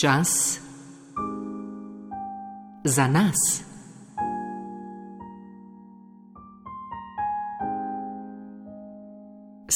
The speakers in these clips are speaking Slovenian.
Čas za nas.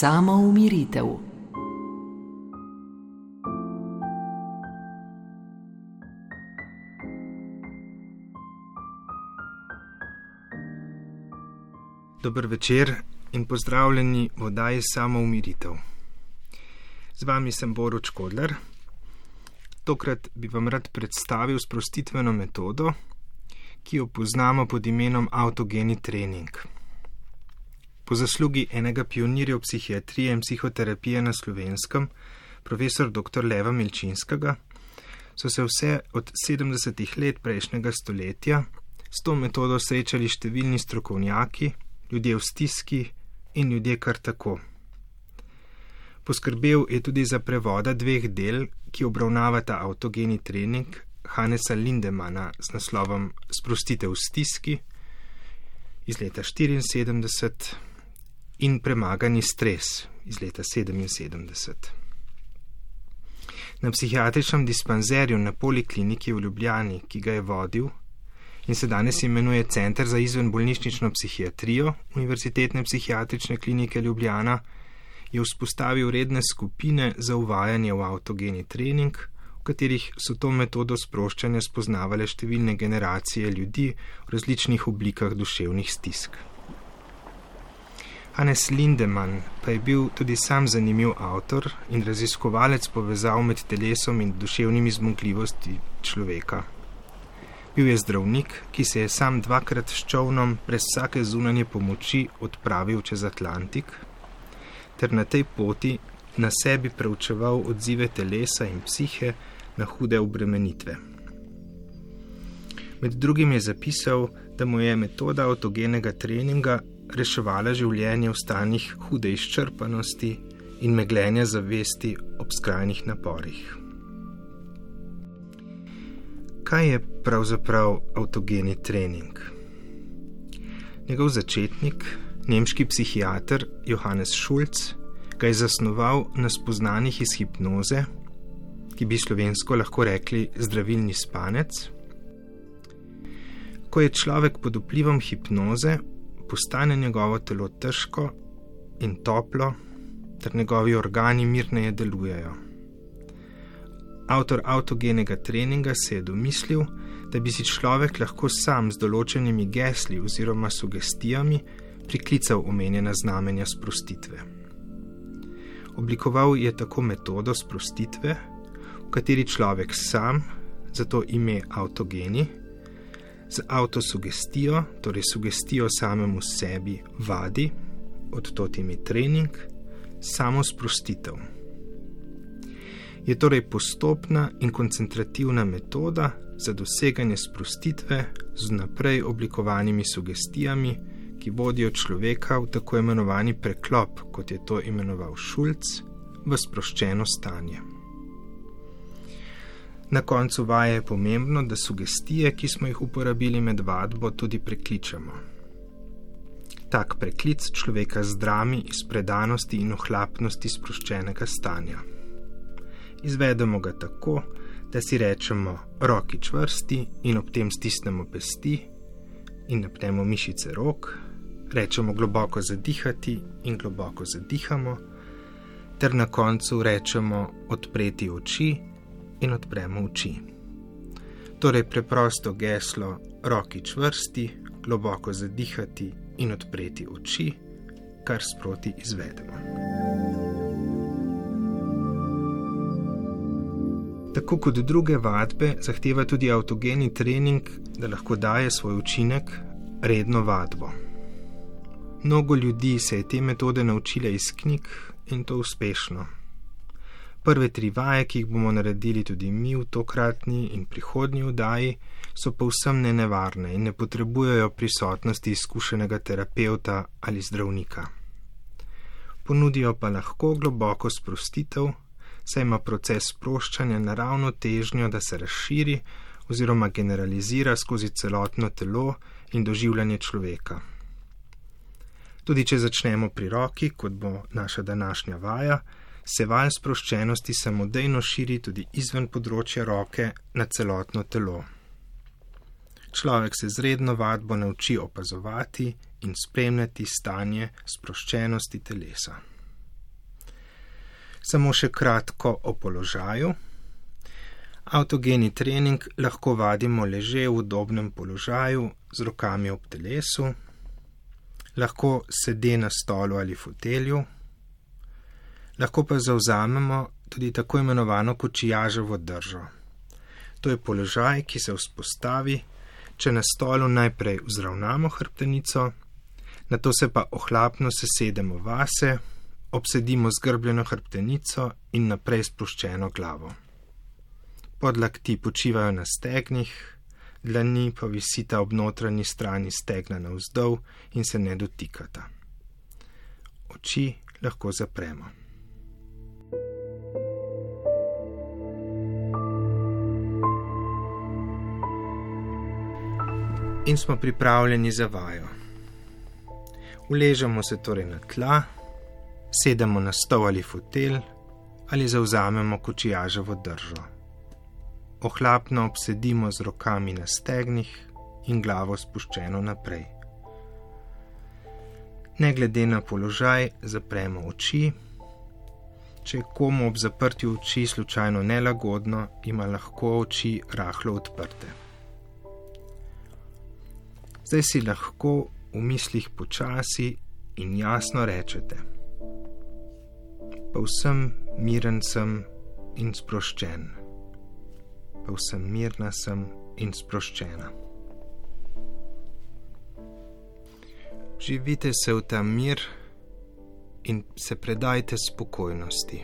Samo umiritev. Dober večer in pozdravljeni v oddaji Samo umiritev. Z vami sem Boruč Kodler. Tokrat bi vam rad predstavil sprostitveno metodo, ki jo poznamo pod imenom autogeni trening. Po zaslugi enega pionirja psihiatrije in psihoterapije na slovenskem, profesor dr. Leva Milčinskega, so se vse od 70-ih let prejšnjega stoletja s to metodo srečali številni strokovnjaki, ljudje v stiski in ljudje kar tako. Poskrbel je tudi za prevoda dveh del, ki obravnavata avtogeni trening Hanesa Lindemana z naslovom Sprostitev stiski iz leta 74 in Premagani stres iz leta 77. Na psihiatričnem dispanzerju na polikliniki v Ljubljani, ki ga je vodil in se danes imenuje Center za izvenbolnišnično psihiatrijo Univerzitetne psihiatrične klinike Ljubljana, je vzpostavil redne skupine za uvajanje v avtogeni trening, v katerih so to metodo sproščanja spoznavale številne generacije ljudi v različnih oblikah duševnih stisk. Hannes Lindemann pa je bil tudi sam zanimiv avtor in raziskovalec povezav med telesom in duševnimi zmogljivosti človeka. Bil je zdravnik, ki se je sam dvakrat s čovnom brez vsake zunanje pomoči odpravil čez Atlantik, ter na tej poti na sebi preučeval odzive telesa in psihe na hude obremenitve. Med drugim je zapisal, da mu je metoda avtogenega treninga reševala življenje v stanjih hude izčrpanosti in meglenja zavesti ob skrajnih naporih. Kaj je pravzaprav avtogeni trening? Njegov začetnik, Nemški psihiater Johannes Schulz ga je zasnoval na spoznanjih iz hipnoze, ki bi slovensko lahko rekli zdravilni spanec. Ko je človek pod vplivom hipnoze, postane njegovo telo težko in toplo, ter njegovi organi mirneje delujejo. Avtor avtogenega treninga se je domislil, da bi si človek lahko sam z določenimi gesli oziroma sugestijami priklical omenjena znamenja sprostitve. Oblikoval je tako metodo sprostitve, v kateri človek sam, zato ime avtogeni, z avtosugestijo, torej sugestijo samemu sebi, vadi, odtot ime trening, samo sprostitev. Je torej postopna in koncentrativna metoda za doseganje sprostitve z naprej oblikovanimi sugestijami, ki vodijo človeka v tako imenovani preklop, kot je to imenoval Šulc, v sproščeno stanje. Na koncu vaje je pomembno, da sugestije, ki smo jih uporabili med vadbo, tudi prekličemo. Tak preklic človeka zdrami iz predanosti in ohlapnosti sproščenega stanja. Izvedemo ga tako, da si rečemo roki čvrsti in ob tem stisnemo pesti in napnemo mišice rok, rečemo globoko zadihati in globoko zadihamo, ter na koncu rečemo odpreti oči in odpremo oči. Torej preprosto geslo roki čvrsti, globoko zadihati in odpreti oči, kar sproti izvedemo. Tako kot druge vadbe, zahteva tudi avtogeni trening, da lahko daje svoj učinek redno vadbo. Mnogo ljudi se je te metode naučile iz knjig in to uspešno. Prve tri vaje, ki jih bomo naredili tudi mi v tokratni in prihodnji vdaji, so povsem nenevarne in ne potrebujejo prisotnosti izkušenega terapeuta ali zdravnika. Ponudijo pa lahko globoko sprostitev, saj ima proces sproščanja naravno težnjo, da se razširi oziroma generalizira skozi celotno telo in doživljanje človeka. Tudi če začnemo pri roki, kot bo naša današnja vaja, se val sproščenosti samodejno širi tudi izven področja roke na celotno telo. Človek se z redno vadbo nauči opazovati in spremljati stanje sproščenosti telesa. Samo še kratko o položaju. Avtogeni trening lahko vadimo leže v udobnem položaju z rokami ob telesu, lahko sede na stolu ali fotelju, lahko pa zauzamemo tudi tako imenovano kočijaževo držo. To je položaj, ki se vzpostavi, če na stolu najprej vzravnamo hrbtenico, na to se pa ohlapno sesedemo vase, obsedimo zgrbljeno hrbtenico in naprej spuščeno glavo. Podlakti počivajo na stegnih, dlani pa visita ob notranji strani stegna navzdol in se ne dotikata. Oči lahko zapremo. in smo pripravljeni za vajo. Uležemo se torej na tla, sedemo na stol ali fotelj ali zauzamemo kočijaževo držo. Ohlapno obsedimo z rokami na stegnih in glavo spuščeno naprej. Ne glede na položaj, zapremo oči. Če je komu ob zaprtju oči slučajno nelagodno, ima lahko oči rahlo odprte. Zdaj si lahko v mislih počasi in jasno rečete: Povsem miren sem in sproščen, povsem mirna sem in sproščena. Živite se v ta mir in se predajte spokojnosti.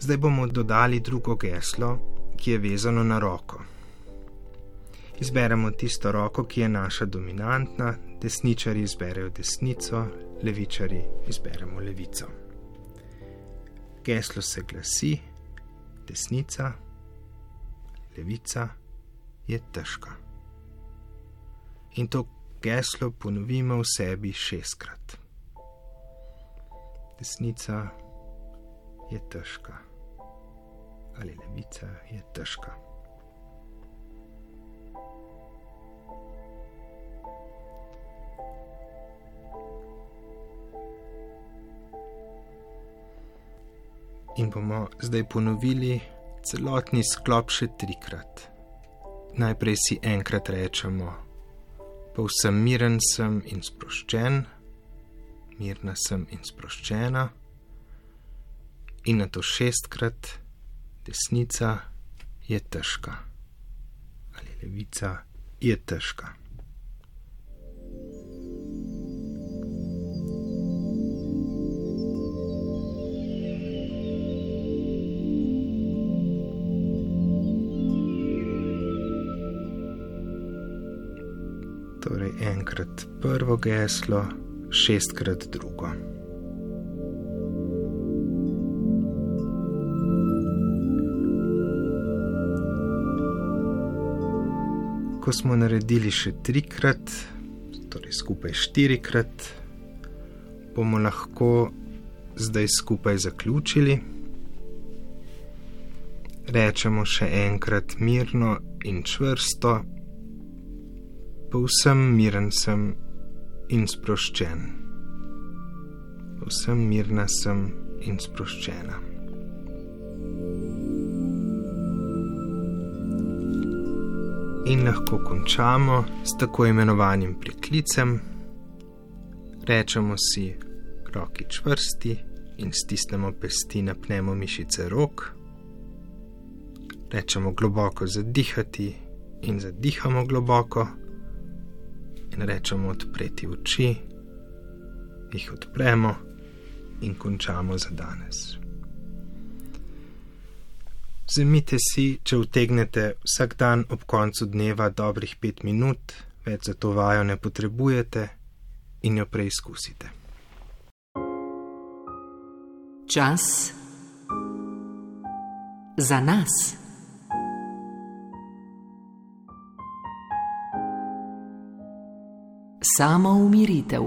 Zdaj bomo dodali drugo geslo, ki je vezano na roko izberemo tisto roko, ki je naša dominantna, desničari izberejo desnico, levičari izberemo levico. Geslo se glasi: desnica, levica je težka. In to geslo ponovimo v sebi šestkrat. Desnica je težka ali levica je težka. In bomo zdaj ponovili celotni sklop še trikrat. Najprej si enkrat rečemo, povsem miren sem in sproščen, mirna sem in sproščena, in na to šestkrat, desnica je težka ali levica je težka. Enkrat prvo geslo, šestkrat drugo. Ko smo naredili še trikrat, torej skupaj štirikrat, bomo lahko zdaj skupaj zaključili. Rečemo še enkrat mirno in čvrsto, povsem miren sem in sproščen. Povsem mirna sem in sproščena. In lahko končamo s tako imenovanim priklicem. Rečemo si roki čvrsti in stisnemo pesti na pnemo mišice rok. Rečemo globoko zadihati in zadihamo globoko in rečemo odpreti oči, jih odpremo in končamo za danes. Vzemite si, če vtegnete vsak dan ob koncu dneva dobrih pet minut, več za to vajo ne potrebujete in jo preizkusite. Čas za nas. Samo umiritev.